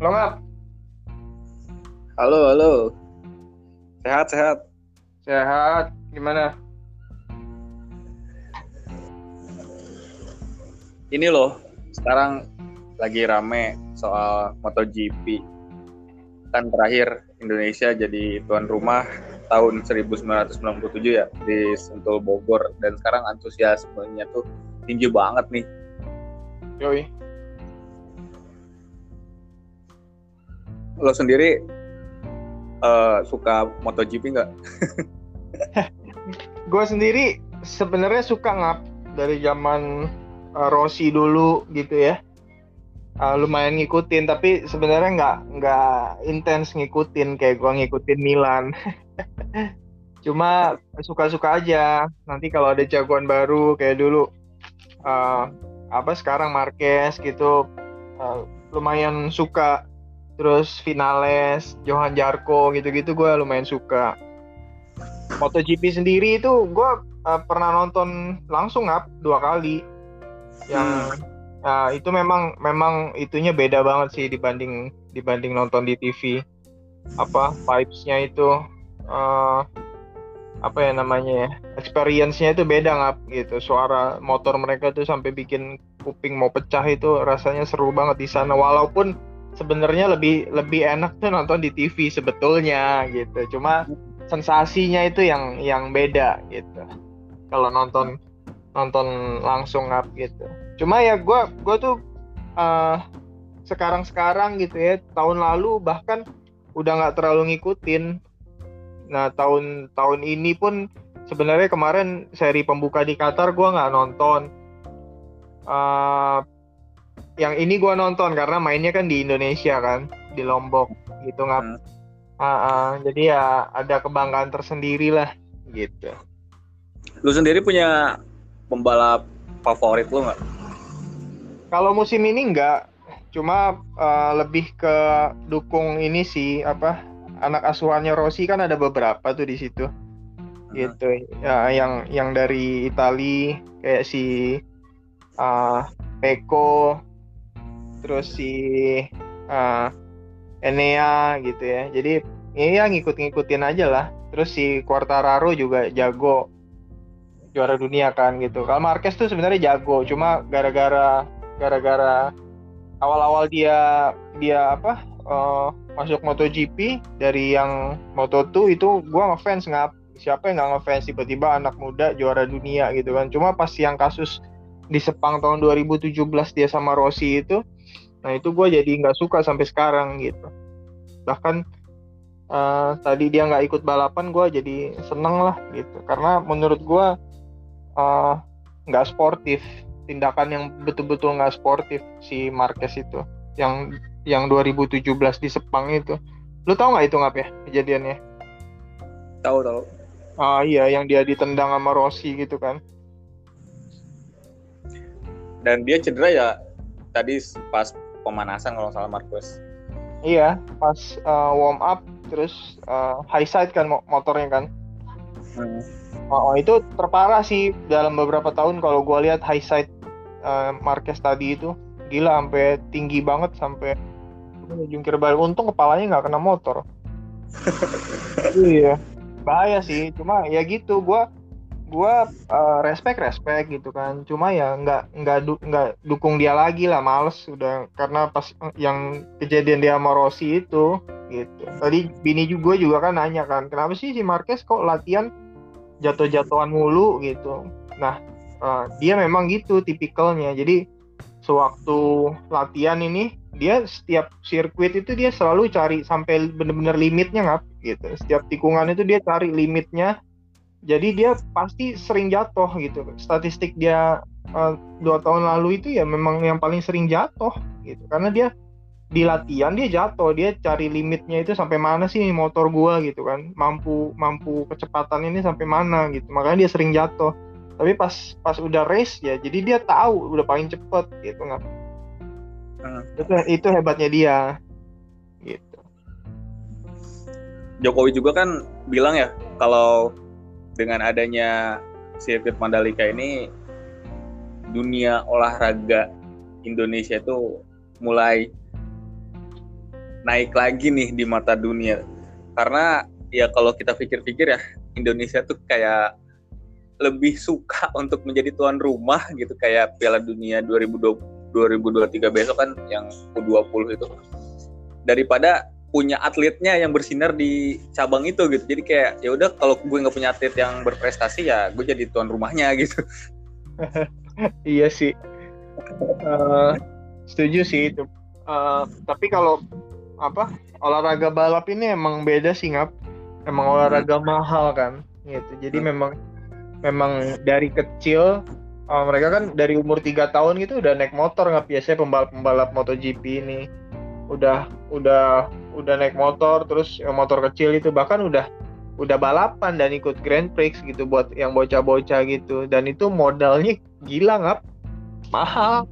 Lo ngap? Halo, halo. Sehat, sehat. Sehat. Gimana? Ini loh, sekarang lagi rame soal MotoGP. Kan terakhir Indonesia jadi tuan rumah tahun 1997 ya di Sentul Bogor dan sekarang antusiasmenya tuh tinggi banget nih. Yoi. Lo sendiri uh, suka MotoGP nggak? Gue sendiri sebenarnya suka ngap dari zaman uh, Rossi dulu gitu ya. Uh, lumayan ngikutin tapi sebenarnya nggak nggak intens ngikutin kayak gue ngikutin Milan. Cuma suka-suka aja. Nanti kalau ada jagoan baru kayak dulu uh, apa sekarang Marquez gitu uh, lumayan suka. Terus Finales, Johan Jarko gitu-gitu gue lumayan suka. MotoGP sendiri itu gue uh, pernah nonton langsung up dua kali. Yang hmm. Nah, itu memang memang itunya beda banget sih dibanding dibanding nonton di TV. Apa vibes-nya itu uh, apa ya namanya ya experience-nya itu beda nggak gitu suara motor mereka tuh sampai bikin kuping mau pecah itu rasanya seru banget di sana walaupun sebenarnya lebih lebih enak tuh nonton di TV sebetulnya gitu. Cuma sensasinya itu yang yang beda gitu. Kalau nonton nonton langsung up gitu. Cuma ya gue gue tuh uh, sekarang sekarang gitu ya tahun lalu bahkan udah nggak terlalu ngikutin. Nah tahun tahun ini pun sebenarnya kemarin seri pembuka di Qatar gue nggak nonton. Uh, yang ini gue nonton karena mainnya kan di Indonesia kan di Lombok gitu nggak. Hmm. Uh, uh, jadi ya ada kebanggaan tersendiri lah gitu. Lu sendiri punya pembalap favorit lu nggak? Kalau musim ini nggak, cuma uh, lebih ke dukung ini sih apa anak asuhannya Rossi kan ada beberapa tuh di situ gitu ya yang yang dari Itali kayak si uh, Peko terus si uh, Enea gitu ya. Jadi ya ngikut-ngikutin aja lah. Terus si Quartararo juga jago. Juara dunia kan gitu. Kalau Marquez tuh sebenarnya jago. Cuma gara-gara gara-gara awal-awal dia dia apa uh, masuk MotoGP dari yang Moto2 itu gue ngefans nggak siapa yang nggak ngefans? Tiba-tiba anak muda juara dunia gitu kan. Cuma pas yang kasus di Sepang tahun 2017 dia sama Rossi itu nah itu gue jadi nggak suka sampai sekarang gitu bahkan uh, tadi dia nggak ikut balapan gue jadi seneng lah gitu karena menurut gue uh, nggak sportif tindakan yang betul-betul nggak sportif si Marquez itu yang yang 2017 di Sepang itu. Lu tahu nggak itu ngap ya kejadiannya? Tahu tahu. Ah iya, yang dia ditendang sama Rossi gitu kan. Dan dia cedera ya tadi pas pemanasan kalau salah Marquez. Iya, pas uh, warm up terus uh, high side kan motornya kan. Hmm. Oh, itu terparah sih dalam beberapa tahun kalau gue lihat high side uh, Marquez tadi itu gila sampai tinggi banget sampai jungkir balik untung kepalanya nggak kena motor iya bahaya sih cuma ya gitu gue gue uh, respect respect gitu kan. Cuma ya nggak nggak du, nggak dukung dia lagi lah males udah. Karena pas yang kejadian dia sama Rossi itu gitu. Tadi bini juga juga kan nanya kan kenapa sih si Marquez kok latihan jatuh-jatuhan mulu? Gitu. Nah uh, dia memang gitu tipikalnya. Jadi sewaktu latihan ini dia setiap sirkuit itu dia selalu cari sampai bener-bener limitnya nggak gitu. Setiap tikungan itu dia cari limitnya jadi dia pasti sering jatuh gitu. Statistik dia uh, dua tahun lalu itu ya memang yang paling sering jatuh gitu. Karena dia di latihan dia jatuh. Dia cari limitnya itu sampai mana sih motor gua gitu kan. Mampu mampu kecepatan ini sampai mana gitu. Makanya dia sering jatuh. Tapi pas pas udah race ya jadi dia tahu udah paling cepet gitu nggak Hmm. Itu itu hebatnya dia. Gitu. Jokowi juga kan bilang ya kalau dengan adanya sirkuit Mandalika ini dunia olahraga Indonesia itu mulai naik lagi nih di mata dunia. Karena ya kalau kita pikir-pikir ya Indonesia tuh kayak lebih suka untuk menjadi tuan rumah gitu kayak Piala Dunia 2020 2023 besok kan yang U20 itu. Daripada punya atletnya yang bersinar di cabang itu gitu. Jadi kayak ya udah kalau gue nggak punya atlet yang berprestasi ya gue jadi tuan rumahnya gitu. Iya sih. Uh, setuju sih itu. Uh, tapi kalau apa olahraga balap ini emang beda sih ngap. Emang hmm. olahraga mahal kan gitu. Jadi hmm. memang memang dari kecil uh, mereka kan dari umur tiga tahun gitu udah naik motor nggak biasanya pembalap pembalap MotoGP ini. Udah udah udah naik motor terus motor kecil itu bahkan udah udah balapan dan ikut Grand Prix gitu buat yang bocah-bocah gitu. Dan itu modalnya gila nggak mahal.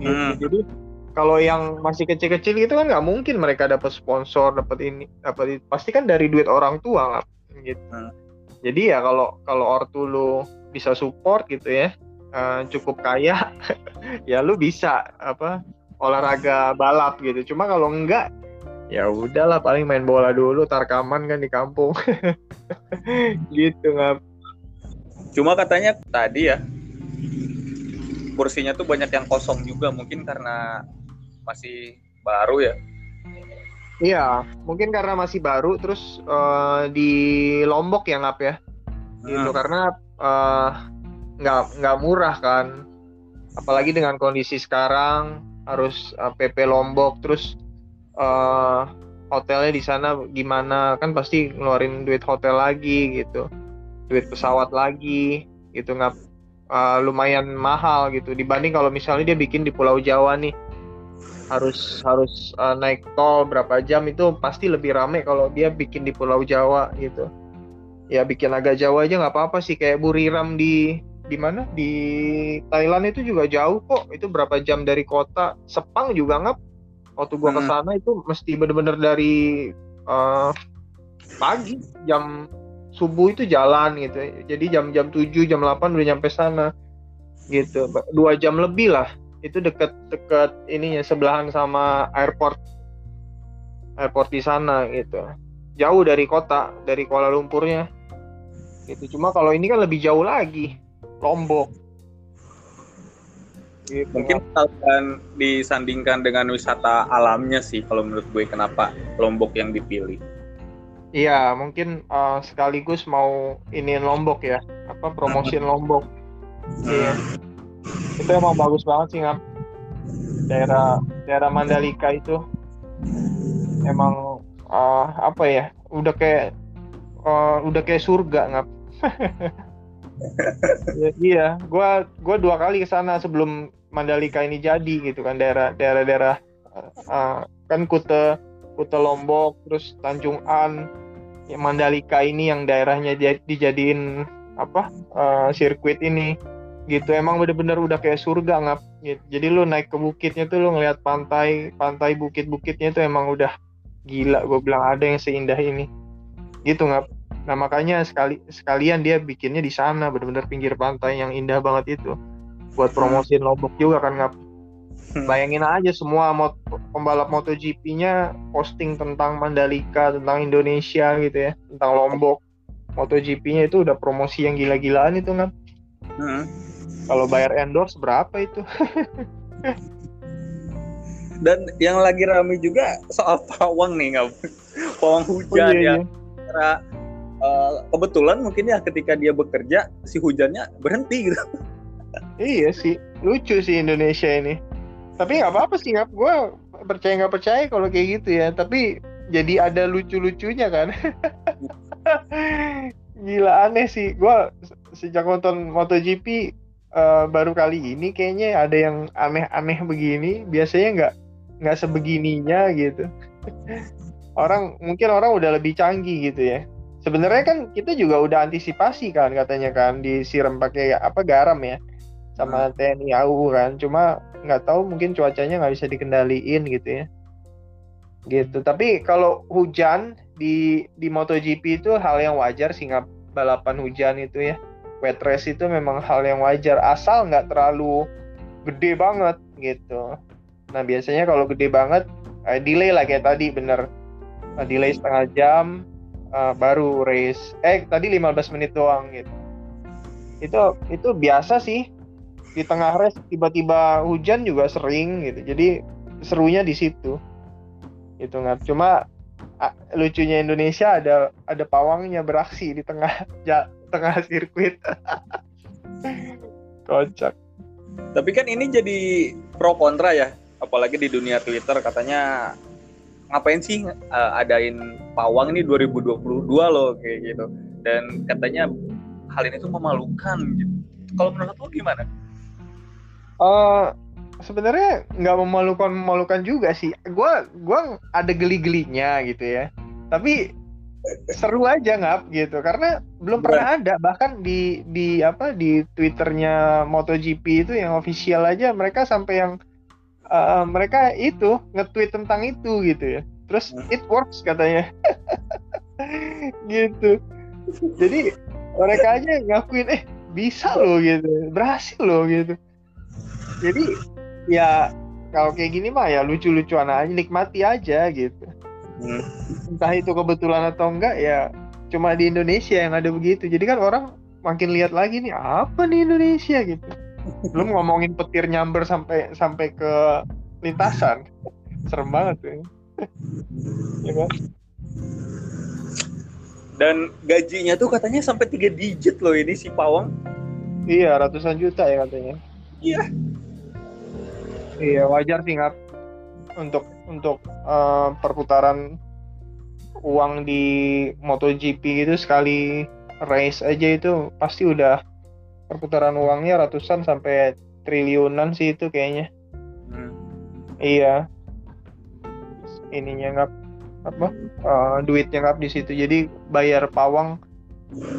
Gitu. Hmm. jadi kalau yang masih kecil-kecil gitu kan nggak mungkin mereka dapat sponsor dapat ini dapat pasti kan dari duit orang tua nggak gitu. Hmm. jadi ya kalau kalau ortu lu bisa support gitu ya uh, cukup kaya ya lu bisa apa olahraga balap gitu. Cuma kalau enggak ya udahlah paling main bola dulu tarkaman kan di kampung. Gitu nggak cuma katanya tadi ya kursinya tuh banyak yang kosong juga mungkin karena masih baru ya? Iya mungkin karena masih baru terus uh, di lombok ya ngap ya? Gitu hmm. karena uh, nggak nggak murah kan? Apalagi dengan kondisi sekarang harus uh, eh, PP Lombok terus uh, hotelnya di sana gimana? Kan pasti ngeluarin duit hotel lagi gitu. Duit pesawat lagi gitu nggak uh, lumayan mahal gitu. Dibanding kalau misalnya dia bikin di Pulau Jawa nih harus harus uh, naik tol berapa jam itu pasti lebih rame kalau dia bikin di Pulau Jawa gitu. Ya bikin agak jauh aja nggak apa-apa sih. Kayak Buriram di di mana? Di Thailand itu juga jauh kok. Itu berapa jam dari kota? Sepang juga nggak waktu gua hmm. ke sana itu mesti bener-bener dari uh, pagi jam subuh itu jalan gitu. Jadi jam-jam 7 jam 8 udah nyampe sana gitu. Dua jam lebih lah. Itu deket-deket ininya sebelahan sama airport. Airport di sana gitu. Jauh dari kota dari Kuala Lumpurnya. Gitu. Cuma kalau ini kan lebih jauh lagi. Lombok. Gitu. Mungkin akan disandingkan dengan wisata alamnya sih kalau menurut gue kenapa Lombok yang dipilih. Iya, mungkin uh, sekaligus mau ini Lombok ya, apa promosiin Lombok. Hmm. Iya. Itu emang bagus banget sih ngap. Daerah daerah Mandalika itu emang uh, apa ya? Udah kayak uh, udah kayak surga ngap. ya, iya, gua gua dua kali ke sana sebelum Mandalika ini jadi gitu kan daerah daerah daerah uh, kan Kute Kute Lombok terus Tanjung An ya Mandalika ini yang daerahnya dijadiin apa uh, sirkuit ini gitu. Emang bener-bener udah kayak surga ngap. Gitu. jadi lu naik ke bukitnya tuh lu ngeliat pantai pantai bukit-bukitnya tuh emang udah gila. Gue bilang ada yang seindah ini. Gitu ngap. Nah makanya sekali sekalian dia bikinnya di sana benar-benar pinggir pantai yang indah banget itu buat promosiin Lombok juga kan nggak hmm. bayangin aja semua mot pembalap MotoGP-nya posting tentang Mandalika tentang Indonesia gitu ya tentang Lombok. MotoGP-nya itu udah promosi yang gila-gilaan itu kan hmm. kalau bayar endorse berapa itu? Dan yang lagi rame juga soal pawang nih nggak pawang hujan oh, iya, ya. iya. Uh, kebetulan mungkin ya ketika dia bekerja si hujannya berhenti gitu iya sih lucu sih Indonesia ini. Tapi nggak apa-apa sih nggak gue percaya nggak percaya kalau kayak gitu ya. Tapi jadi ada lucu-lucunya kan. Gila aneh sih. Gue sejak nonton MotoGP uh, baru kali ini kayaknya ada yang aneh-aneh begini. Biasanya nggak nggak sebegininya gitu. Orang mungkin orang udah lebih canggih gitu ya. Sebenarnya kan kita juga udah antisipasi kan katanya kan disiram pakai apa garam ya sama hmm. TNI AU kan. Cuma nggak tahu mungkin cuacanya nggak bisa dikendaliin gitu ya. Gitu. Tapi kalau hujan di di MotoGP itu hal yang wajar sih nggak balapan hujan itu ya. Wet race itu memang hal yang wajar asal nggak terlalu gede banget gitu. Nah biasanya kalau gede banget uh, delay lah kayak tadi bener. Uh, delay setengah jam uh, baru race. Eh tadi 15 menit doang gitu. Itu itu biasa sih di tengah race tiba-tiba hujan juga sering gitu. Jadi serunya di situ. Itu nggak cuma lucunya Indonesia ada ada pawangnya beraksi di tengah ja, tengah sirkuit. Kocak. Tapi kan ini jadi pro kontra ya apalagi di dunia Twitter. Katanya ngapain sih uh, adain pawang ini 2022 loh kayak gitu. Dan katanya hal ini tuh memalukan gitu. Kalau menurut lo gimana? Uh, sebenarnya nggak memalukan memalukan juga sih. Gua gua ada geli-gelinya gitu ya. Tapi seru aja ngap gitu. Karena belum pernah ada. Bahkan di di apa di twitternya MotoGP itu yang official aja mereka sampai yang uh, mereka itu nge-tweet tentang itu gitu ya. Terus hmm. it works katanya. Gitu. Jadi mereka aja ngakuin eh bisa loh gitu. Berhasil loh gitu jadi ya kalau kayak gini mah ya lucu-lucuan aja nikmati aja gitu. Hmm. entah itu kebetulan atau enggak ya cuma di Indonesia yang ada begitu. Jadi kan orang makin lihat lagi nih apa nih Indonesia gitu. Belum ngomongin petir nyamber sampai sampai ke lintasan. Serem banget tuh ya kan? Dan gajinya tuh katanya sampai tiga digit loh ini si Pawang. Iya ratusan juta ya katanya. Iya Iya wajar sih nggak untuk untuk uh, perputaran uang di MotoGP itu sekali race aja itu pasti udah perputaran uangnya ratusan sampai triliunan sih itu kayaknya. Hmm. Iya. Ininya nggak apa uh, duitnya nggak di situ jadi bayar pawang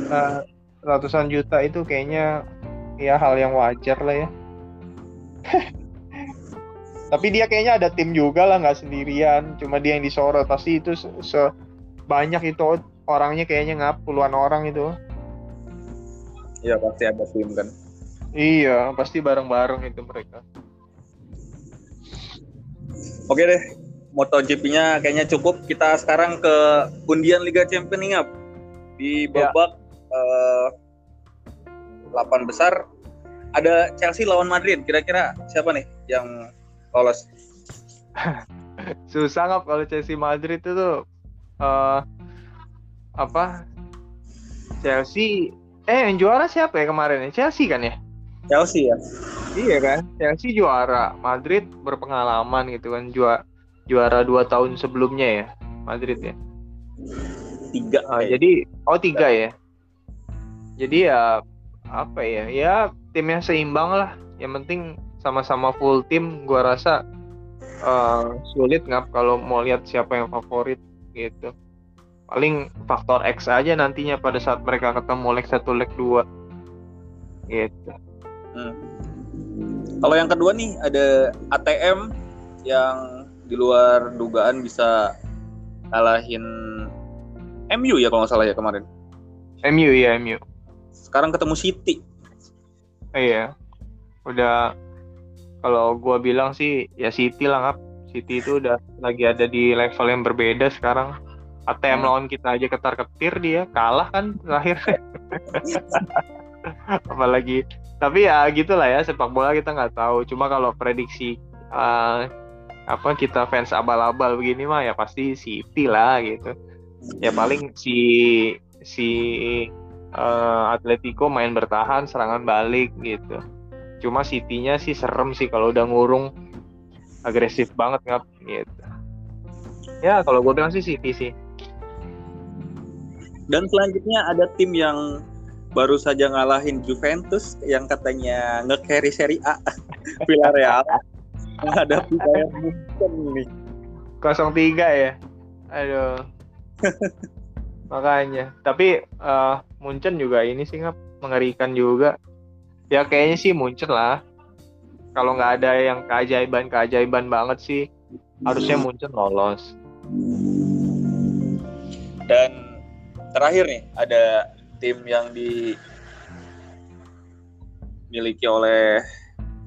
uh, ratusan juta itu kayaknya ya hal yang wajar lah ya. tapi dia kayaknya ada tim juga lah nggak sendirian. Cuma dia yang disorot. Pasti itu sebanyak itu orangnya kayaknya nggak puluhan orang itu. Iya pasti ada tim kan. Iya pasti bareng-bareng itu mereka. Oke deh MotoGP-nya kayaknya cukup. Kita sekarang ke undian Liga Champions nih di ya. babak ya. uh, 8 besar ada Chelsea lawan Madrid. Kira-kira siapa nih yang lolos. Susah nggak kalau Chelsea Madrid itu tuh uh, apa? Chelsea eh yang juara siapa ya kemarin ya? Chelsea kan ya? Chelsea ya. Iya kan? Chelsea juara. Madrid berpengalaman gitu kan juara juara dua tahun sebelumnya ya Madrid ya. Tiga. Uh, jadi oh tiga ya? Jadi ya apa ya? Ya timnya seimbang lah. Yang penting sama-sama full tim gua rasa uh, sulit nggak kalau mau lihat siapa yang favorit gitu. Paling faktor X aja nantinya pada saat mereka ketemu leg satu leg dua gitu. Hmm. kalau yang kedua nih ada ATM yang di luar dugaan bisa kalahin MU ya kalau nggak salah ya kemarin. MU ya MU sekarang ketemu City. Iya. Udah kalau gue bilang sih ya City lah ngap. City itu udah lagi ada di level yang berbeda sekarang. ATM hmm. lawan kita aja ketar ketir dia kalah kan terakhir. Apalagi tapi ya gitulah ya sepak bola kita nggak tahu. Cuma kalau prediksi uh, apa kita fans abal-abal begini mah ya pasti City lah gitu. Ya paling si si uh, Atletico main bertahan serangan balik gitu cuma City-nya sih serem sih kalau udah ngurung. Agresif banget nggak gitu. Ya kalau gue bilang sih City sih. Dan selanjutnya ada tim yang baru saja ngalahin Juventus yang katanya nge-carry Serie A. Villarreal. Menghadapi Bayern Munchen nih. 03 ya? Aduh. Makanya. Tapi uh, Munchen juga ini sih nggak mengerikan juga ya kayaknya sih muncul lah kalau nggak ada yang keajaiban keajaiban banget sih harusnya muncul lolos dan terakhir nih ada tim yang dimiliki oleh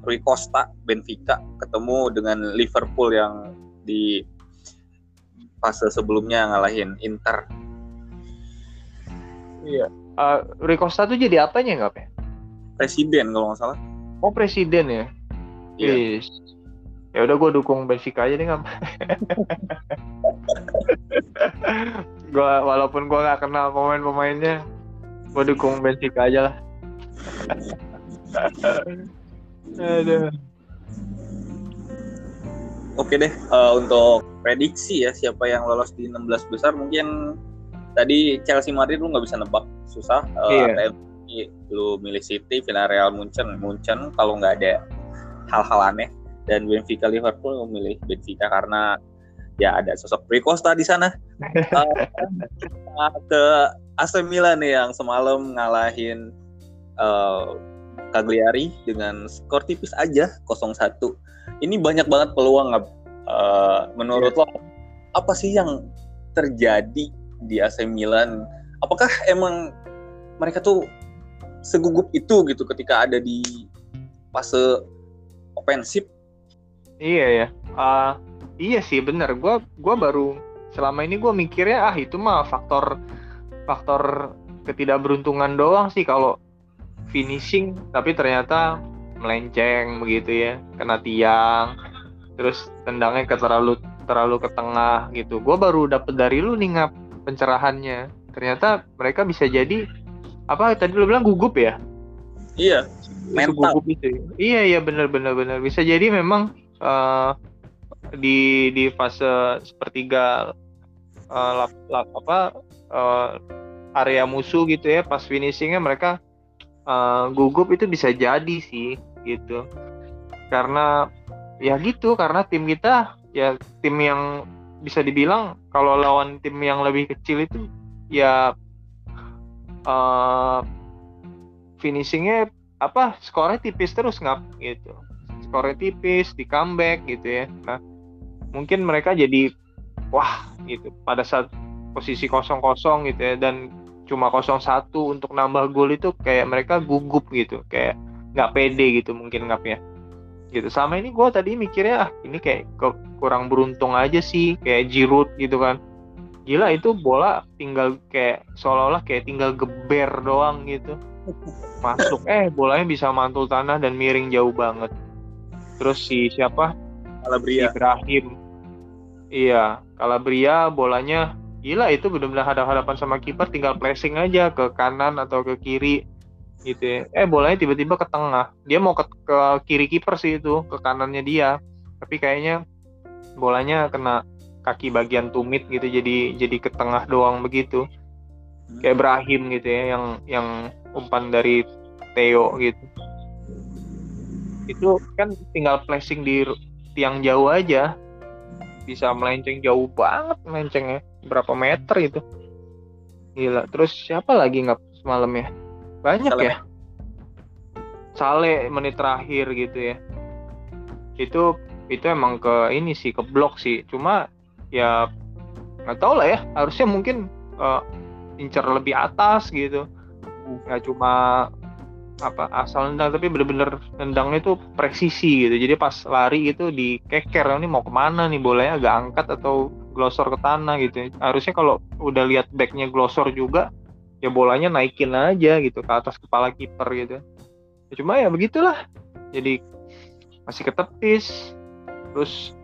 Rui Costa Benfica ketemu dengan Liverpool yang di fase sebelumnya ngalahin Inter. Iya. Uh, Ricosta tuh jadi apanya nggak ya? Presiden kalau nggak salah. Oh presiden ya. Iya. Yes. Ya udah gue dukung Benfica aja deh nggak. gua walaupun gue nggak kenal pemain-pemainnya, gue dukung Benfica aja lah. Aduh. Oke deh, uh, untuk prediksi ya siapa yang lolos di 16 besar mungkin tadi Chelsea Madrid lu nggak bisa nebak susah. Uh, Iya. lu milih City, Villarreal, Munchen, Munchen kalau nggak ada hal-hal aneh dan Benfica Liverpool lu milih Benfica karena ya ada sosok Rui Costa di sana. uh, ke AC Milan nih yang semalam ngalahin uh, Cagliari dengan skor tipis aja 0-1. Ini banyak banget peluang? Uh, menurut lo apa sih yang terjadi di AC Milan? Apakah emang mereka tuh segugup itu gitu ketika ada di fase ofensif? Iya ya. Uh, iya sih bener. Gua gua baru selama ini gue mikirnya ah itu mah faktor faktor ketidakberuntungan doang sih kalau finishing tapi ternyata melenceng begitu ya kena tiang terus tendangnya ke terlalu terlalu ke tengah gitu gue baru dapet dari lu nih ngap pencerahannya ternyata mereka bisa jadi apa tadi lu bilang gugup ya? Iya mental. gugup itu iya iya bener bener bener. Bisa jadi memang uh, di di fase sepertiga uh, lap, lap, apa uh, area musuh gitu ya pas finishingnya mereka uh, gugup itu bisa jadi sih gitu. Karena ya gitu karena tim kita ya tim yang bisa dibilang kalau lawan tim yang lebih kecil itu ya uh, finishingnya apa skornya tipis terus ngap gitu. Skornya tipis di comeback gitu ya. Nah mungkin mereka jadi wah gitu pada saat posisi kosong kosong gitu ya dan cuma kosong satu untuk nambah gol itu kayak mereka gugup gitu kayak nggak pede gitu mungkin ngapnya gitu sama ini gue tadi mikirnya ah ini kayak kurang beruntung aja sih kayak Giroud gitu kan gila itu bola tinggal kayak seolah-olah kayak tinggal geber doang gitu masuk eh bolanya bisa mantul tanah dan miring jauh banget terus si siapa Calabria Ibrahim iya Calabria bolanya gila itu benar-benar hadap-hadapan sama kiper tinggal pressing aja ke kanan atau ke kiri gitu ya. Eh bolanya tiba-tiba ke tengah. Dia mau ke, ke kiri kiper sih itu, ke kanannya dia. Tapi kayaknya bolanya kena kaki bagian tumit gitu jadi jadi ke tengah doang begitu. Kayak Ibrahim gitu ya yang yang umpan dari Theo gitu. Itu kan tinggal flashing di tiang jauh aja. Bisa melenceng jauh banget melencengnya berapa meter itu gila terus siapa lagi nggak semalam ya banyak ya Sale menit terakhir gitu ya itu itu emang ke ini sih ke blok sih cuma ya nggak tahu lah ya. Harusnya mungkin uh, incer lebih atas gitu. Nggak cuma apa asal nendang tapi bener-bener nendangnya itu presisi gitu. Jadi pas lari itu dikeker ini mau ke mana nih? Bolanya agak angkat atau glosor ke tanah gitu. Harusnya kalau udah lihat backnya glosor juga ya bolanya naikin aja gitu ke atas kepala kiper gitu. Ya, cuma ya begitulah. Jadi masih ketepis. Terus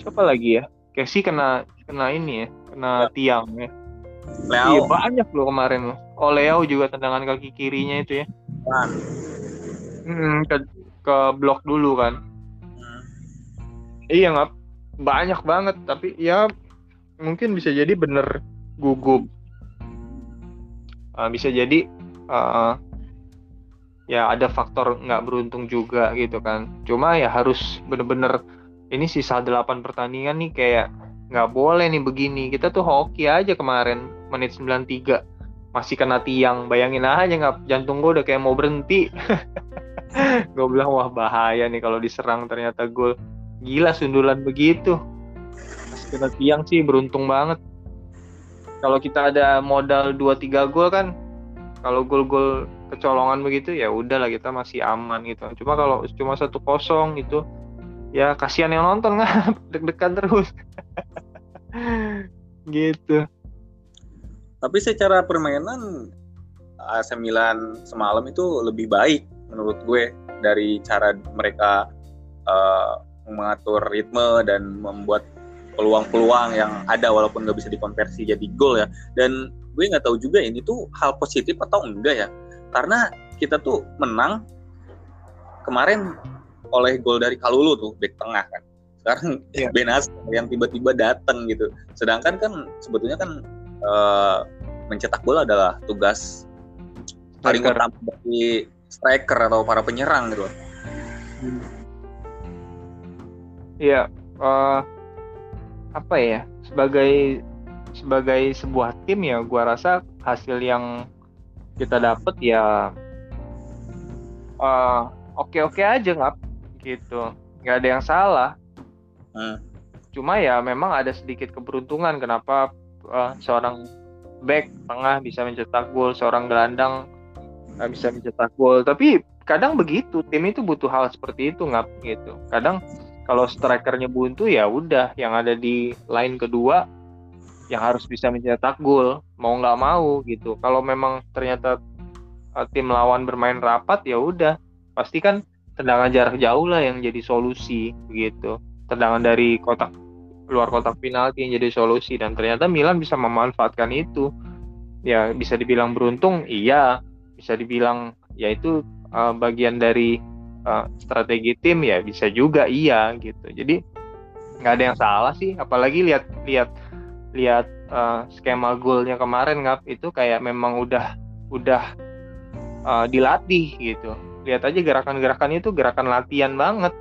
siapa lagi ya Casey kena kena ini ya kena ya. tiang ya Leo. Iya banyak loh kemarin loh. Oh Leo juga tendangan kaki kirinya itu ya. Kan. Hmm, ke, ke blok dulu kan. Hmm. Iya nggak banyak banget tapi ya mungkin bisa jadi bener gugup. Uh, bisa jadi uh, ya ada faktor nggak beruntung juga gitu kan. Cuma ya harus bener-bener ini sisa 8 pertandingan nih kayak nggak boleh nih begini. Kita tuh hoki aja kemarin menit 93 masih kena tiang bayangin aja nggak jantung gue udah kayak mau berhenti. Gue bilang wah bahaya nih kalau diserang ternyata gol. Gila sundulan begitu. Masih kena tiang sih beruntung banget. Kalau kita ada modal 2-3 gol kan kalau gol-gol kecolongan begitu ya udahlah kita masih aman gitu. Cuma kalau cuma satu kosong itu ya kasihan yang nonton nggak deg-degan terus. Gitu. Tapi secara permainan AC Milan semalam itu lebih baik menurut gue dari cara mereka uh, mengatur ritme dan membuat peluang-peluang yang ada walaupun nggak bisa dikonversi jadi gol ya. Dan gue nggak tahu juga ini tuh hal positif atau enggak ya. Karena kita tuh menang kemarin oleh gol dari Kalulu tuh back tengah kan. Sekarang yeah. Benas yang tiba-tiba datang gitu. Sedangkan kan sebetulnya kan uh, mencetak gol adalah tugas paling utama dari striker atau para penyerang gitu. Iya, uh, apa ya sebagai sebagai sebuah tim ya gua rasa hasil yang kita dapat ya uh, oke-oke aja nggak gitu. Nggak ada yang salah. Hmm. cuma ya memang ada sedikit keberuntungan kenapa uh, seorang back tengah bisa mencetak gol seorang gelandang nggak bisa mencetak gol. Tapi kadang begitu tim itu butuh hal seperti itu nggak gitu. Kadang kalau strikernya buntu ya udah yang ada di line kedua yang harus bisa mencetak gol mau nggak mau gitu. Kalau memang ternyata uh, tim lawan bermain rapat ya udah. Pasti kan tendangan jarak jauh lah yang jadi solusi gitu. Tendangan dari kotak luar kotak penalti yang jadi solusi dan ternyata Milan bisa memanfaatkan itu. Ya bisa dibilang beruntung? Iya. Bisa dibilang ya itu uh, bagian dari uh, strategi tim ya bisa juga iya gitu. Jadi nggak ada yang salah sih. Apalagi lihat lihat lihat uh, skema golnya kemarin ngap itu kayak memang udah udah uh, dilatih gitu lihat aja gerakan-gerakannya itu gerakan latihan banget.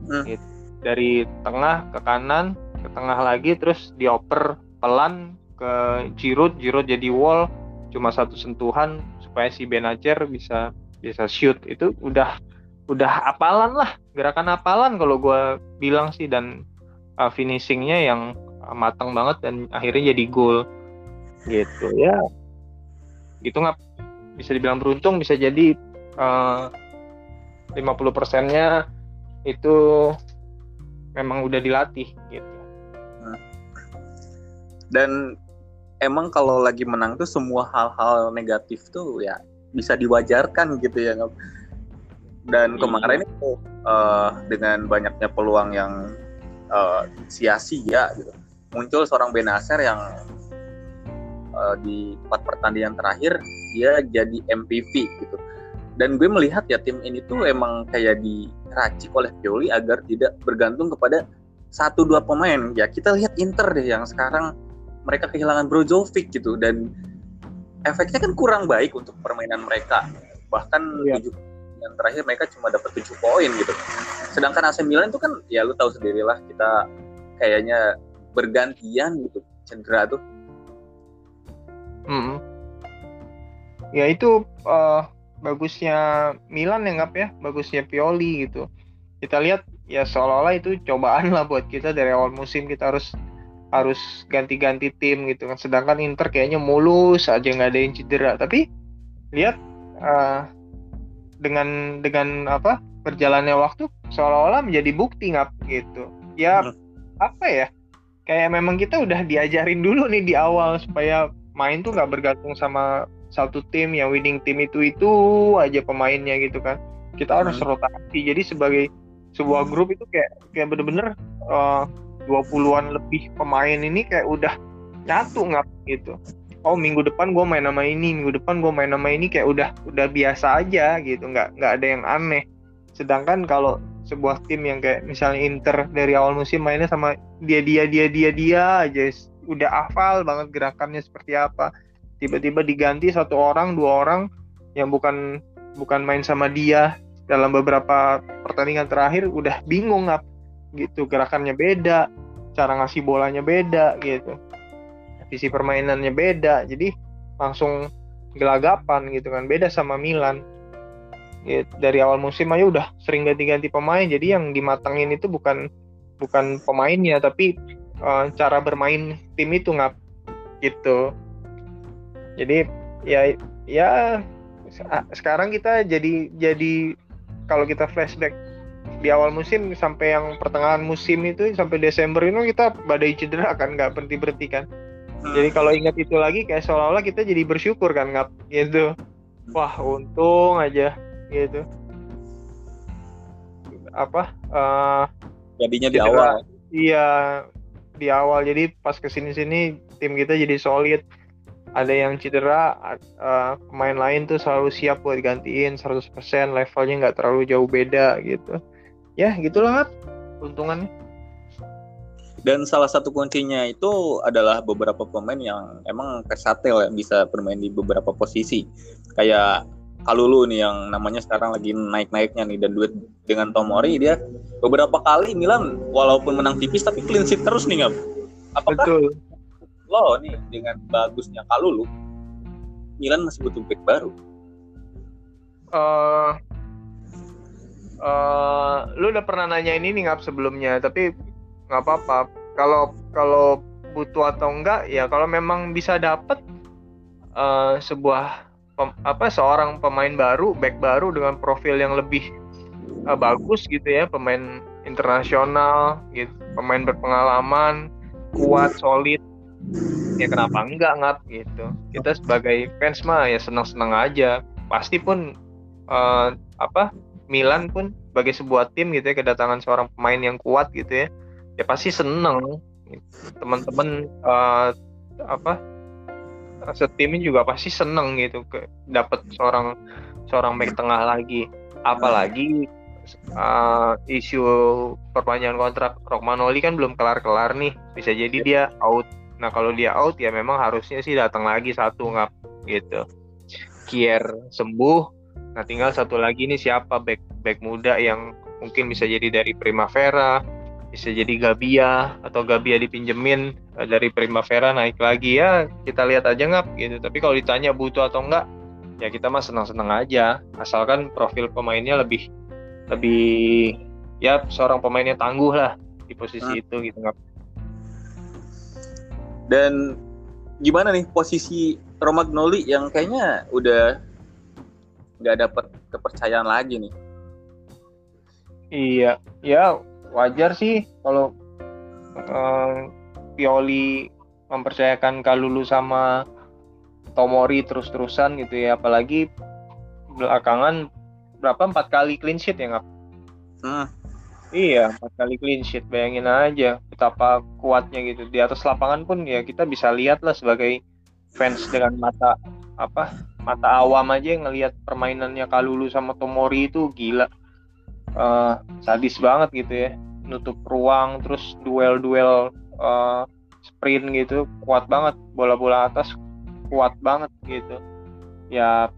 Hmm. gitu. dari tengah ke kanan ke tengah lagi terus dioper pelan ke Giroud Giroud jadi wall cuma satu sentuhan supaya si Benacer bisa bisa shoot. Itu udah udah apalan lah gerakan apalan kalau gue bilang sih. Dan uh, finishingnya yang uh, matang banget dan akhirnya jadi gol. Gitu ya. Gitu nggak bisa dibilang beruntung bisa jadi uh, 50 persennya itu memang udah dilatih gitu. Dan emang kalau lagi menang tuh semua hal-hal negatif tuh ya bisa diwajarkan gitu ya dan iya. kemarin itu uh, dengan banyaknya peluang yang uh, sia-sia gitu muncul seorang Benacer yang uh, di empat pertandingan terakhir dia jadi MVP gitu dan gue melihat ya tim ini tuh emang kayak diracik oleh Pioli agar tidak bergantung kepada satu dua pemain ya kita lihat Inter deh yang sekarang mereka kehilangan Brozovic gitu dan efeknya kan kurang baik untuk permainan mereka bahkan iya yang terakhir mereka cuma dapat 7 poin gitu. Sedangkan AC Milan itu kan ya lu tahu sendirilah kita kayaknya bergantian gitu cedera tuh. Hmm. Ya itu uh, bagusnya Milan ya ngap ya, bagusnya Pioli gitu. Kita lihat ya seolah-olah itu cobaan lah buat kita dari awal musim kita harus harus ganti-ganti tim gitu kan. Sedangkan Inter kayaknya mulus aja nggak ada yang cedera. Tapi lihat uh, dengan dengan apa berjalannya waktu seolah-olah menjadi bukti nggak gitu ya apa ya kayak memang kita udah diajarin dulu nih di awal supaya main tuh nggak bergantung sama satu tim yang winning tim itu itu aja pemainnya gitu kan. Kita harus hmm. rotasi. Jadi sebagai sebuah grup itu kayak kayak bener-bener uh, 20-an lebih pemain ini kayak udah nyatu nggak gitu. Oh minggu depan gue main nama ini minggu depan gue main nama ini kayak udah udah biasa aja gitu. Nggak nggak ada yang aneh. Sedangkan kalau sebuah tim yang kayak misalnya Inter dari awal musim mainnya sama dia dia dia dia dia aja udah hafal banget gerakannya seperti apa tiba-tiba diganti satu orang dua orang yang bukan bukan main sama dia dalam beberapa pertandingan terakhir udah bingung ngap gitu gerakannya beda cara ngasih bolanya beda gitu. Visi permainannya beda jadi langsung gelagapan gitu kan. Beda sama Milan. Ya, dari awal musim aja udah sering ganti-ganti pemain jadi yang dimatangin itu bukan bukan pemainnya tapi uh, cara bermain tim itu nggak gitu jadi ya ya sekarang kita jadi jadi kalau kita flashback di awal musim sampai yang pertengahan musim itu sampai Desember itu kita badai cedera kan nggak berhenti berhenti kan Hmm. Jadi kalau ingat itu lagi kayak seolah-olah kita jadi bersyukur kan ngap gitu. Wah untung aja gitu. Apa? Uh, Jadinya di awal. Iya di awal jadi pas ke sini-sini tim kita jadi solid ada yang cedera uh, pemain lain tuh selalu siap buat gantiin 100% levelnya nggak terlalu jauh beda gitu. Ya gitulah untungannya dan salah satu kuncinya itu adalah beberapa pemain yang emang versatil ya bisa bermain di beberapa posisi. Kayak Kalulu nih yang namanya sekarang lagi naik-naiknya nih dan duet dengan Tomori dia beberapa kali Milan walaupun menang tipis tapi clean sheet terus nih nggak apakah Betul. Lo nih dengan bagusnya Kalulu Milan masih butuh back baru. Uh, uh, lu udah pernah nanya ini nih ngap sebelumnya tapi nggak apa-apa. Kalau kalau butuh atau enggak ya kalau memang bisa dapet uh, sebuah pem, apa seorang pemain baru back baru dengan profil yang lebih uh, bagus gitu ya pemain internasional gitu pemain berpengalaman kuat solid ya kenapa enggak ngap gitu. Kita sebagai fans mah ya senang senang aja. Pasti pun uh, apa Milan pun sebagai sebuah tim gitu ya kedatangan seorang pemain yang kuat gitu ya ya pasti seneng. Teman-teman uh, apa setimnya juga pasti seneng gitu ke dapat seorang seorang back tengah lagi. Apalagi uh, isu perpanjangan kontrak Rockmanoli kan belum kelar-kelar nih. Bisa jadi dia out nah kalau dia out ya memang harusnya sih datang lagi satu ngap gitu. Kier sembuh. Nah tinggal satu lagi nih siapa back back muda yang mungkin bisa jadi dari Primavera bisa jadi Gabia atau Gabia dipinjemin eh, dari Primavera naik lagi. Ya kita lihat aja nggak gitu. Tapi kalau ditanya butuh atau enggak ya kita mah senang-senang aja. Asalkan profil pemainnya lebih lebih ya seorang pemainnya tangguh lah di posisi hmm. itu gitu nggak dan gimana nih posisi Romagnoli yang kayaknya udah nggak dapat kepercayaan lagi nih iya ya wajar sih kalau um, Pioli mempercayakan Kalulu sama Tomori terus-terusan gitu ya apalagi belakangan berapa empat kali clean sheet ya nggak? Hmm. Iya empat kali clean sheet bayangin aja betapa kuatnya gitu. Di atas lapangan pun ya kita bisa lihat lah sebagai fans dengan mata apa mata awam aja ngelihat permainannya Kalulu sama Tomori itu gila. Uh, sadis banget gitu ya. Nutup ruang terus duel-duel uh, sprint gitu kuat banget. Bola-bola atas kuat banget gitu. Ya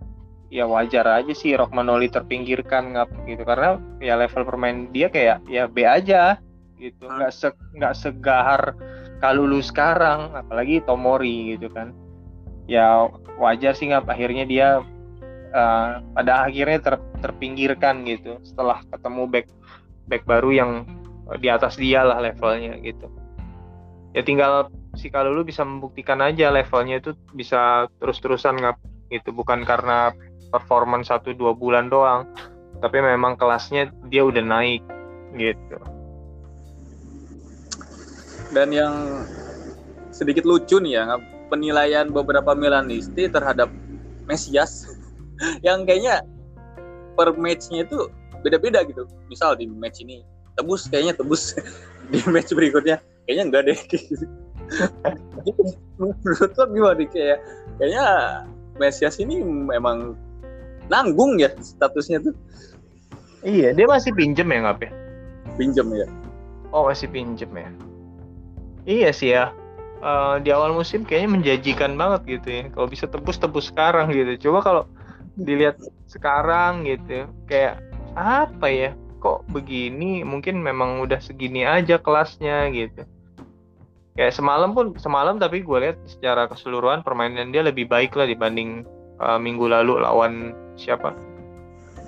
ya wajar aja sih Rockmanoli terpinggirkan nggak gitu. Karena ya level permain dia kayak ya B aja gitu. Nggak se nggak segahar Kalulu sekarang apalagi Tomori gitu kan. Ya wajar sih nggak akhirnya dia uh, pada akhirnya ter, terpinggirkan gitu. Setelah ketemu back back baru yang di atas dia lah levelnya gitu. Ya tinggal si Kalulu bisa membuktikan aja levelnya itu bisa terus-terusan nggak gitu. Bukan karena performan satu dua bulan doang tapi memang kelasnya dia udah naik gitu dan yang sedikit lucu nih ya penilaian beberapa Milanisti terhadap Mesias yang kayaknya per matchnya itu beda-beda gitu. Misal di match ini tebus kayaknya tebus di match berikutnya kayaknya enggak deh. Menurut lo gimana kayak kayaknya Mesias ini memang nanggung ya statusnya tuh. Iya, dia masih pinjem ya nggak ya? Pinjem ya. Oh masih pinjem ya. Iya sih ya. Uh, di awal musim kayaknya menjanjikan banget gitu ya. Kalau bisa tebus tebus sekarang gitu. Coba kalau dilihat sekarang gitu kayak apa ya kok begini mungkin memang udah segini aja kelasnya gitu kayak semalam pun semalam tapi gue lihat secara keseluruhan permainan dia lebih baik lah dibanding uh, minggu lalu lawan siapa?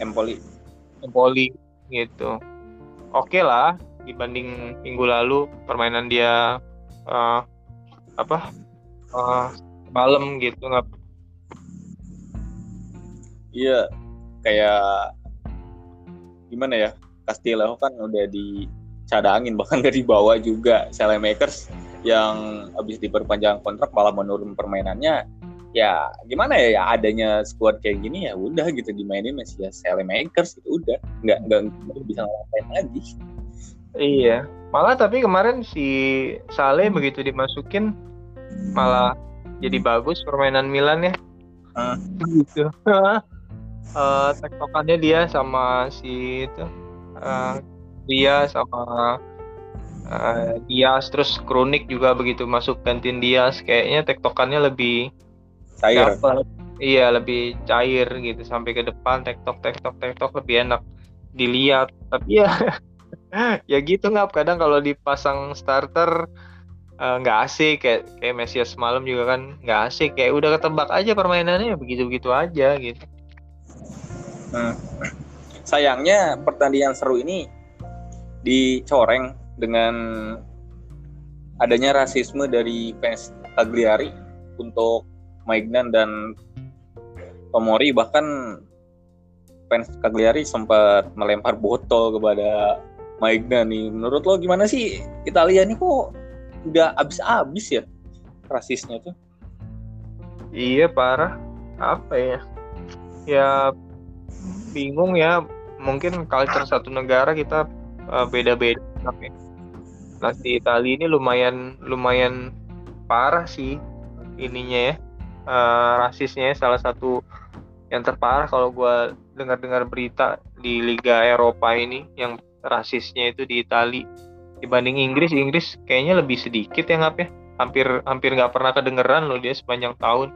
Empoli. Empoli gitu. Oke okay lah dibanding minggu lalu permainan dia uh, apa? Uh, malam gitu nggak Iya, kayak gimana ya? Castillo kan udah dicadangin bahkan gak dibawa juga Makers yang habis diperpanjang kontrak malah menurun permainannya ya gimana ya, ya adanya squad kayak gini ya udah gitu dimainin masih ya Makers gitu udah. Nggak nggak bisa ngapain lagi. Iya. Malah tapi kemarin si Saleh begitu dimasukin malah jadi bagus permainan Milan ya. Uh. gitu. Uh, tektokannya dia sama si itu uh, dia sama uh, Dias terus Kronik juga begitu masuk gantiin Dias kayaknya tektokannya lebih cair. Dapet. iya lebih cair gitu sampai ke depan tektok tektok tektok lebih enak dilihat. Tapi ya ya gitu nggak kadang kalau dipasang starter eh, nggak uh, asik. Kayak kayak Mesias semalam juga kan nggak asik. Kayak udah ketebak aja permainannya begitu begitu aja gitu. Hmm. sayangnya pertandingan seru ini dicoreng dengan adanya rasisme dari fans Cagliari untuk Maignan dan Tomori bahkan fans Cagliari sempat melempar botol kepada Maignan nih. Menurut lo gimana sih Italia nih kok udah abis-abis ya rasisnya tuh? Iya parah. Apa ya? Ya bingung ya. Mungkin culture satu negara kita uh, beda-beda. Tapi nah di Italia ini lumayan lumayan parah sih ininya ya uh, rasisnya salah satu yang terparah kalau gue dengar-dengar berita di Liga Eropa ini yang rasisnya itu di Italia dibanding Inggris Inggris kayaknya lebih sedikit ya ngap ya. Hampir hampir nggak pernah kedengeran loh dia sepanjang tahun.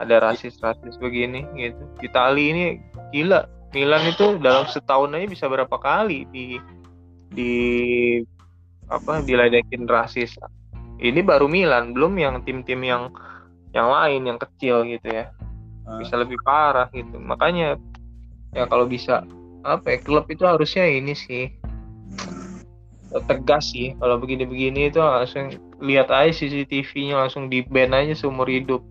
Ada rasis-rasis begini gitu. Italia ini gila. Milan itu dalam setahun aja bisa berapa kali di di apa diledekin rasis. Ini baru Milan belum yang tim-tim yang yang lain yang kecil gitu ya. Ah. bisa lebih parah gitu. Makanya ya kalau bisa apa ya klub itu harusnya ini sih. Tegas sih kalau begini-begini itu langsung lihat aja CCTV-nya langsung di ban aja seumur hidup.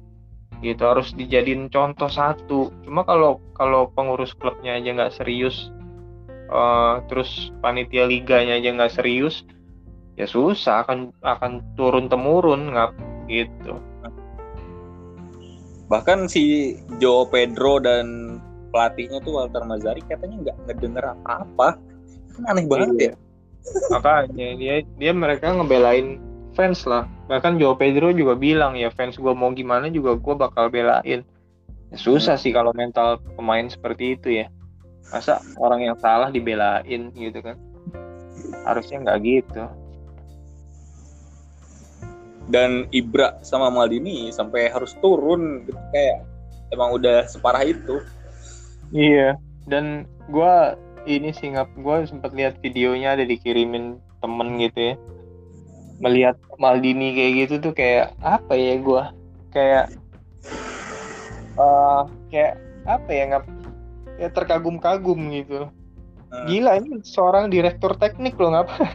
Gitu harus dijadiin contoh satu. Cuma kalau kalau pengurus klubnya aja nggak serius uh, terus panitia liganya aja nggak serius ya susah akan akan turun temurun nggak gitu bahkan si Joe Pedro dan pelatihnya tuh Walter Mazzari katanya nggak ngedenger apa-apa. Kan aneh banget iya. ya. Makanya dia dia mereka ngebelain fans lah. Bahkan Joe Pedro juga bilang ya fans gue mau gimana juga gue bakal belain. Ya, susah hmm. sih kalau mental pemain seperti itu ya. Masa orang yang salah dibelain gitu kan? Harusnya nggak gitu dan Ibra sama Maldini sampai harus turun gitu kayak emang udah separah itu. Iya dan gue ini sih nggak gue sempat lihat videonya ada dikirimin temen gitu ya. Melihat Maldini kayak gitu tuh kayak apa ya gue kayak uh, kayak apa ya nggak ya terkagum-kagum gitu. Hmm. gila ini seorang direktur teknik loh ngapa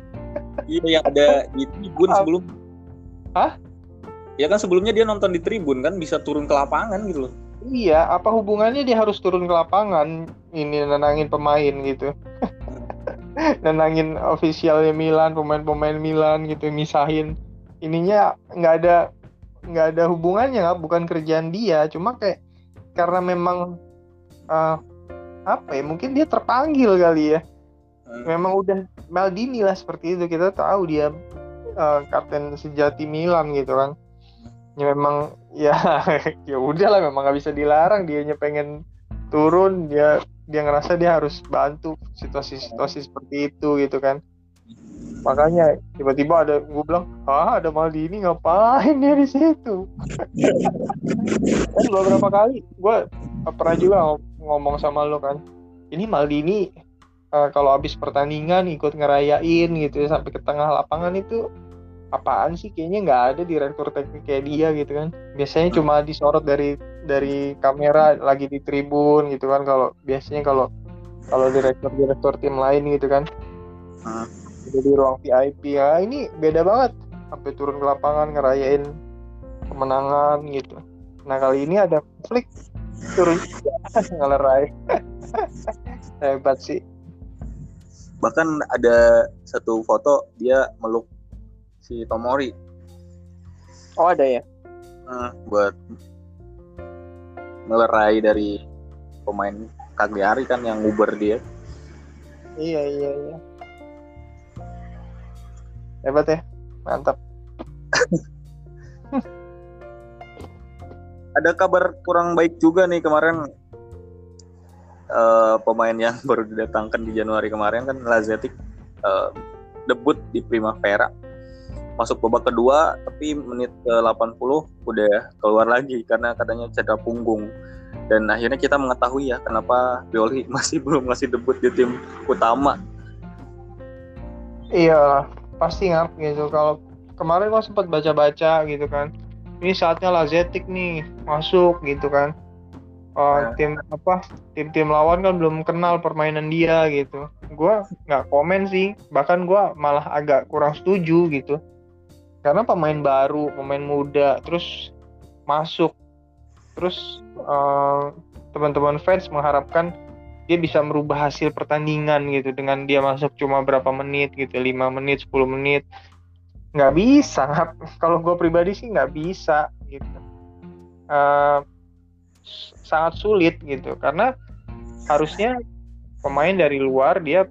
iya yang ada di tribun sebelum Hah? Ya kan sebelumnya dia nonton di tribun kan bisa turun ke lapangan gitu loh. Iya, apa hubungannya dia harus turun ke lapangan ini nenangin pemain gitu. nenangin ofisialnya Milan, pemain-pemain Milan gitu misahin. Ininya nggak ada nggak ada hubungannya nggak bukan kerjaan dia, cuma kayak karena memang uh, apa ya mungkin dia terpanggil kali ya. Hmm. Memang udah Maldini lah seperti itu kita tahu dia uh, kapten sejati Milan gitu kan. Ya memang ya ya udahlah memang nggak bisa dilarang. Dia pengen turun dia dia ngerasa dia harus bantu situasi-situasi seperti itu gitu kan. Makanya tiba-tiba ada gue bilang ah ada Maldini ngapain dia di situ? Kan beberapa kali gue pernah juga ngomong sama lo kan. Ini Maldini uh, kalau habis pertandingan ikut ngerayain gitu ya sampai ke tengah lapangan itu apaan sih? Kayaknya nggak ada di direktur teknik kayak dia gitu kan. Biasanya hmm. cuma disorot dari dari kamera lagi di tribun gitu kan. Kalau biasanya kalau kalau direktur direktur tim lain gitu kan. Hmm. di ruang VIP ya ini beda banget. Sampai turun ke lapangan ngerayain kemenangan gitu. Nah kali ini ada konflik. Turun ngelerai. Hebat sih. Bahkan ada satu foto dia meluk si Tomori Oh ada ya? Hmm, buat melerai dari pemain Cagliari kan yang nguber dia. Iya iya iya. Hebat ya, mantap. Ada kabar kurang baik juga nih kemarin uh, pemain yang baru didatangkan di Januari kemarin kan Lazetic uh, debut di Primavera masuk babak kedua tapi menit ke 80 udah keluar lagi karena katanya cedera punggung. Dan akhirnya kita mengetahui ya kenapa Pioli masih belum ngasih debut di tim utama. Iya pasti ngap gitu. Kalau kemarin gua sempat baca-baca gitu kan. Ini saatnya Lazetic nih masuk gitu kan. Uh, tim apa? Tim-tim lawan kan belum kenal permainan dia gitu. Gue nggak komen sih. Bahkan gue malah agak kurang setuju gitu karena pemain baru pemain muda terus masuk. Terus uh, teman-teman fans mengharapkan dia bisa merubah hasil pertandingan gitu. Dengan dia masuk cuma berapa menit gitu 5 menit 10 menit. Nggak bisa. Kalau gue pribadi sih nggak bisa gitu. Uh, sangat sulit gitu. Karena harusnya pemain dari luar dia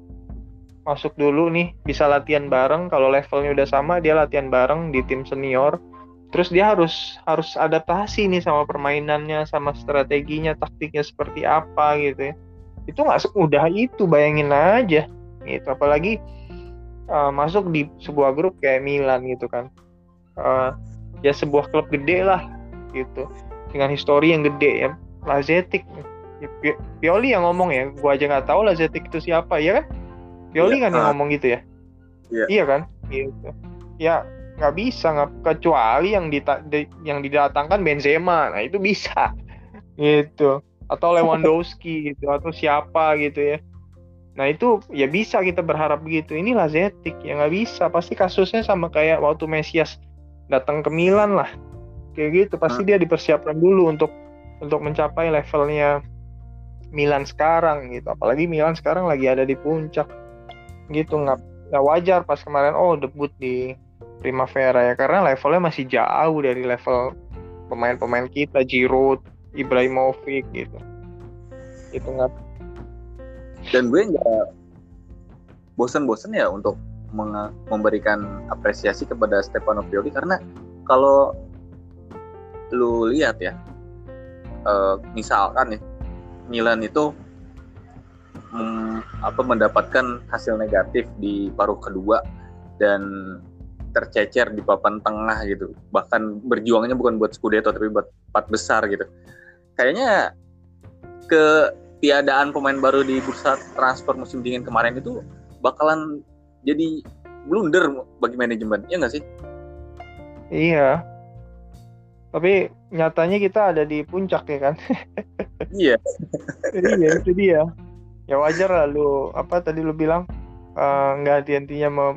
masuk dulu nih bisa latihan bareng. Kalau levelnya udah sama dia latihan bareng di tim senior. Terus dia harus harus adaptasi nih sama permainannya sama strateginya taktiknya seperti apa gitu ya. Itu nggak semudah itu bayangin aja. Gitu apalagi uh, masuk di sebuah grup kayak Milan gitu kan. Uh, ya sebuah klub gede lah gitu. Dengan histori yang gede ya. Lazetic. Pioli yang ngomong ya gua aja nggak tahu Lazetic itu siapa ya kan Pioli ya, kan uh, yang ngomong gitu ya? Iya, iya kan? Gitu ya nggak bisa nggak kecuali yang dita di, yang didatangkan Benzema. Nah itu bisa. Gitu. Atau Lewandowski gitu atau siapa gitu ya. Nah itu ya bisa kita berharap begitu. Ini Lazetic ya nggak bisa. Pasti kasusnya sama kayak waktu Mesias datang ke Milan lah. Kayak gitu. Pasti dia dipersiapkan dulu untuk untuk mencapai levelnya Milan sekarang gitu. Apalagi Milan sekarang lagi ada di puncak gitu nggak nggak wajar pas kemarin oh debut di Primavera ya karena levelnya masih jauh dari level pemain-pemain kita Giroud, Ibrahimovic gitu. Itu nggak. Dan gue nggak bosan-bosan ya untuk memberikan apresiasi kepada Stefano Pioli karena kalau lu lihat ya uh, misalkan ya Milan itu apa mendapatkan hasil negatif di paruh kedua dan tercecer di papan tengah gitu. Bahkan berjuangnya bukan buat Scudetto tapi buat empat besar gitu. Kayaknya ketiadaan pemain baru di bursa transfer musim dingin kemarin itu bakalan jadi blunder bagi manajemen. Ya nggak sih? Iya. Tapi nyatanya kita ada di puncak ya kan? Iya. Iya itu dia ya wajar lah lu apa tadi lu bilang uh, nggak henti-hentinya mem,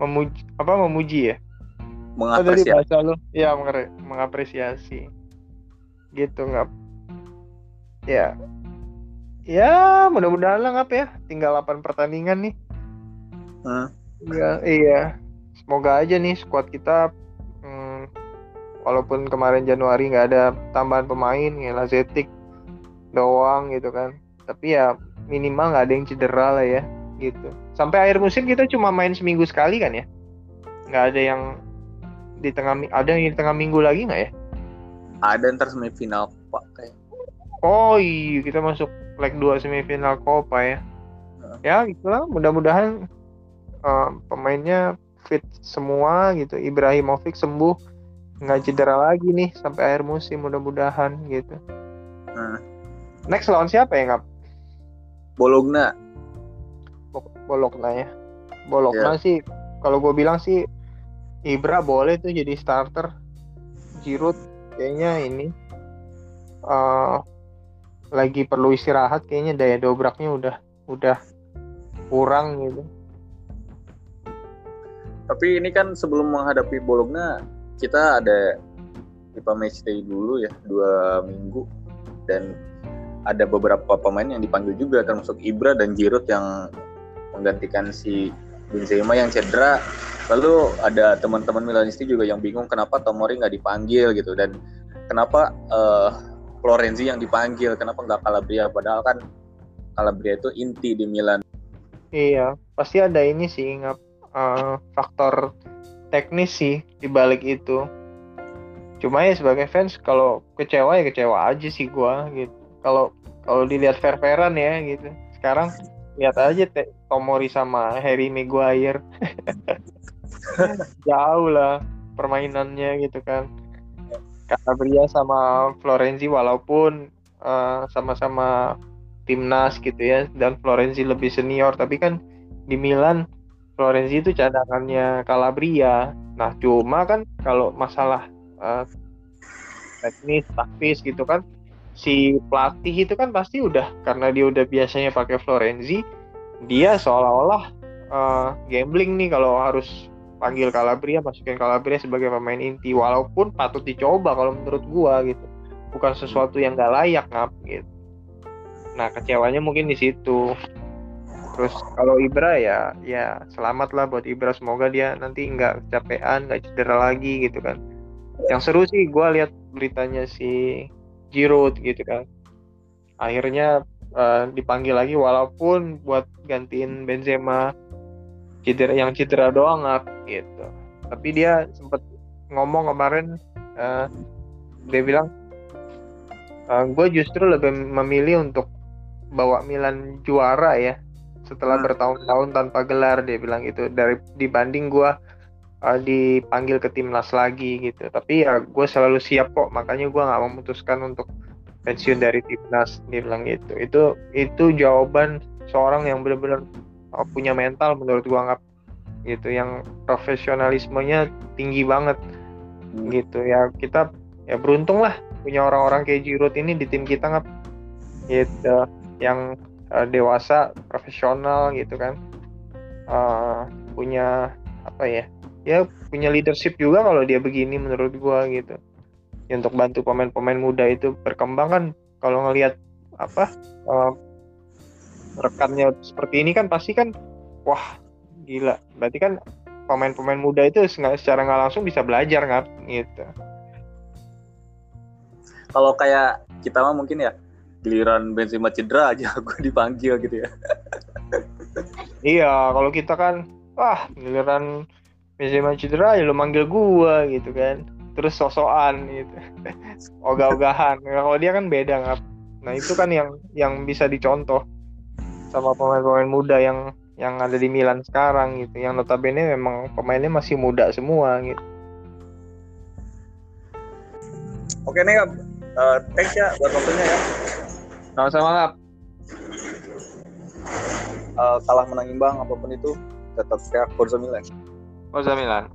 memuji apa memuji ya mengapresiasi oh, bahasa lu ya mengapresiasi gitu nggak ya ya mudah-mudahan lah ngap ya tinggal 8 pertandingan nih hmm. ya iya semoga aja nih squad kita hmm, walaupun kemarin Januari nggak ada tambahan pemain ya Lazetic doang gitu kan tapi ya minimal nggak ada yang cedera lah ya gitu. Sampai akhir musim kita cuma main seminggu sekali kan ya? Nggak ada yang di tengah ada yang di tengah minggu lagi nggak ya? Ada ntar semifinal pak kayak. Oh iya kita masuk leg 2 semifinal Copa ya. Uh. ya gitulah mudah-mudahan uh, pemainnya fit semua gitu. Ibrahimovic sembuh nggak cedera lagi nih sampai akhir musim mudah-mudahan gitu. Uh. next lawan siapa ya nggak Bologna. Bologna ya. Bologna yeah. sih kalau gue bilang sih Ibra boleh tuh jadi starter. Giroud kayaknya ini uh, lagi perlu istirahat kayaknya daya dobraknya udah udah kurang gitu. Tapi ini kan sebelum menghadapi Bologna kita ada FIFA Matchday dulu ya dua minggu dan ada beberapa pemain yang dipanggil juga termasuk Ibra dan Giroud yang menggantikan si Benzema yang cedera. Lalu ada teman-teman Milanisti juga yang bingung kenapa Tomori nggak dipanggil gitu dan kenapa uh, Florenzi yang dipanggil kenapa nggak Calabria? Padahal kan Calabria itu inti di Milan. Iya pasti ada ini sih nggak uh, faktor teknis sih di balik itu. Cuma ya sebagai fans kalau kecewa ya kecewa aja sih gua gitu kalau kalau dilihat fair-fairan ya gitu. Sekarang lihat aja te Tomori sama Harry Maguire. Jauh lah permainannya gitu kan. Calabria sama Florenzi walaupun uh, sama-sama timnas gitu ya dan Florenzi lebih senior. Tapi kan di Milan Florenzi itu cadangannya Calabria. Nah cuma kan kalau masalah uh, teknis taktis gitu kan si pelatih itu kan pasti udah karena dia udah biasanya pakai Florenzi dia seolah-olah uh, gambling nih kalau harus panggil Calabria masukin Calabria sebagai pemain inti walaupun patut dicoba kalau menurut gua gitu. Bukan sesuatu yang gak layak ngap gitu. Nah kecewanya mungkin di situ. Terus kalau Ibra ya ya selamat lah buat Ibra. Semoga dia nanti nggak capean nggak cedera lagi gitu kan. Yang seru sih gue lihat beritanya si Giroud gitu kan akhirnya uh, dipanggil lagi walaupun buat gantiin Benzema cedera yang cedera doang gitu tapi dia sempat ngomong kemarin uh, dia bilang uh, gue justru lebih memilih untuk bawa Milan juara ya setelah hmm. bertahun-tahun tanpa gelar dia bilang gitu dari dibanding gue uh, dipanggil ke timnas lagi gitu. Tapi ya gue selalu siap kok makanya gue nggak memutuskan untuk pensiun dari timnas dia bilang gitu. Itu itu jawaban seorang yang benar-benar uh, punya mental menurut gue nggak gitu yang profesionalismenya tinggi banget. Hmm. gitu ya kita ya beruntung lah punya orang-orang kayak Giroud ini di tim kita nggak gitu yang uh, dewasa profesional gitu kan. Uh, punya apa ya ya punya leadership juga kalau dia begini menurut gua gitu. Ya, untuk bantu pemain-pemain muda itu berkembang kan kalau ngelihat apa uh, rekannya seperti ini kan pasti kan wah gila. Berarti kan pemain-pemain muda itu secara nggak langsung bisa belajar nggak gitu. Kalau kayak kita mah mungkin ya giliran Benzema cedera aja gue dipanggil gitu ya. Iya kalau kita kan wah giliran Benzema cedera ya lo manggil gua gitu kan. Terus sosokan gitu. Ogah-ogahan. Kalau dia kan beda nggak nah itu kan yang yang bisa dicontoh sama pemain-pemain muda yang yang ada di Milan sekarang gitu. Yang notabene memang pemainnya masih muda semua gitu. Oke nih uh, thanks ya buat waktunya ya. Sama-sama Kap uh, kalah menang imbang apa pun itu tetap kayak Forza Milan Forza Milan